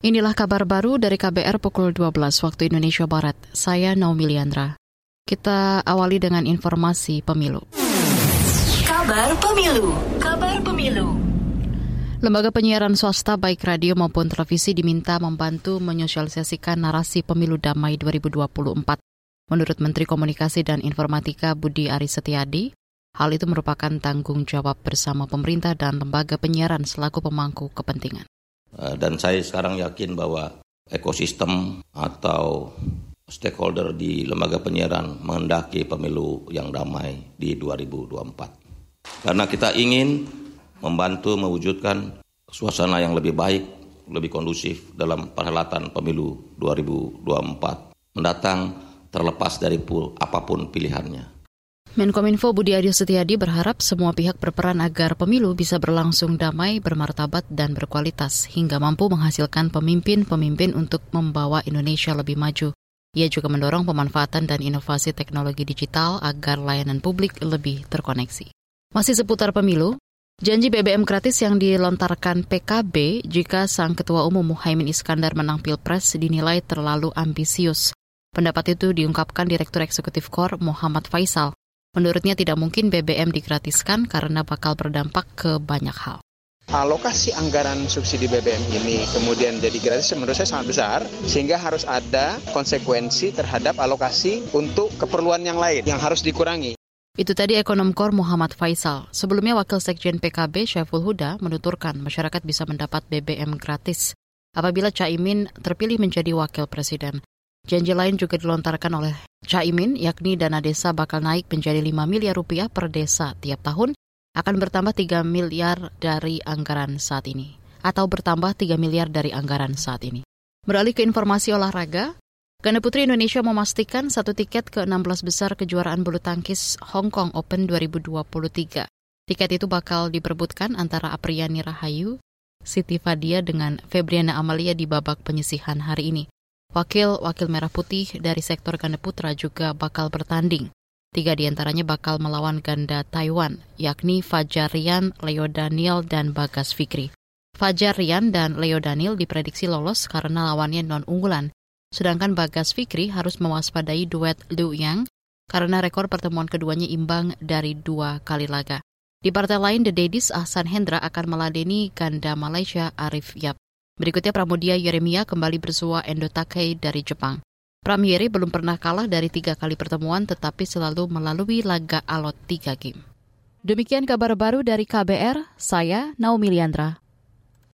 Inilah kabar baru dari KBR pukul 12 waktu Indonesia Barat. Saya Naomi Liandra. Kita awali dengan informasi pemilu. Kabar pemilu. Kabar pemilu. Lembaga penyiaran swasta baik radio maupun televisi diminta membantu menyosialisasikan narasi pemilu damai 2024. Menurut Menteri Komunikasi dan Informatika Budi Aris Setiadi, hal itu merupakan tanggung jawab bersama pemerintah dan lembaga penyiaran selaku pemangku kepentingan. Eh, dan saya sekarang yakin bahwa ekosistem atau stakeholder di lembaga penyiaran mengendaki pemilu yang damai di 2024. Karena kita ingin membantu mewujudkan suasana yang lebih baik, lebih kondusif dalam perhelatan pemilu 2024 mendatang terlepas dari apa pun pilihannya. Menkominfo Budi Adyo Setiadi berharap semua pihak berperan agar pemilu bisa berlangsung damai, bermartabat, dan berkualitas hingga mampu menghasilkan pemimpin-pemimpin untuk membawa Indonesia lebih maju. Ia juga mendorong pemanfaatan dan inovasi teknologi digital agar layanan publik lebih terkoneksi. Masih seputar pemilu, janji BBM gratis yang dilontarkan PKB jika sang Ketua Umum Muhaimin Iskandar menang Pilpres dinilai terlalu ambisius. Pendapat itu diungkapkan Direktur Eksekutif KOR Muhammad Faisal. Menurutnya tidak mungkin BBM digratiskan karena bakal berdampak ke banyak hal alokasi anggaran subsidi BBM ini kemudian jadi gratis menurut saya sangat besar sehingga harus ada konsekuensi terhadap alokasi untuk keperluan yang lain yang harus dikurangi. Itu tadi ekonom KOR Muhammad Faisal. Sebelumnya Wakil Sekjen PKB Syaiful Huda menuturkan masyarakat bisa mendapat BBM gratis apabila Caimin terpilih menjadi wakil presiden. Janji lain juga dilontarkan oleh Caimin, yakni dana desa bakal naik menjadi 5 miliar rupiah per desa tiap tahun, akan bertambah 3 miliar dari anggaran saat ini, atau bertambah 3 miliar dari anggaran saat ini. Beralih ke informasi olahraga, Ganda Putri Indonesia memastikan satu tiket ke 16 besar kejuaraan bulu tangkis Hong Kong Open 2023. Tiket itu bakal diperebutkan antara Apriani Rahayu, Siti Fadia dengan Febriana Amalia di babak penyisihan hari ini. Wakil-wakil merah putih dari sektor ganda putra juga bakal bertanding. Tiga di antaranya bakal melawan ganda Taiwan, yakni Fajar Rian, Leo Daniel, dan Bagas Fikri. Fajar Rian dan Leo Daniel diprediksi lolos karena lawannya non-unggulan, sedangkan Bagas Fikri harus mewaspadai duet Liu Yang karena rekor pertemuan keduanya imbang dari dua kali laga. Di partai lain, The Daddies Ahsan Hendra akan meladeni ganda Malaysia Arif Yap. Berikutnya Pramudia Yeremia kembali bersua Endo Takei dari Jepang. Pramyeri belum pernah kalah dari tiga kali pertemuan tetapi selalu melalui laga alot tiga game. Demikian kabar baru dari KBR, saya Naomi Liandra.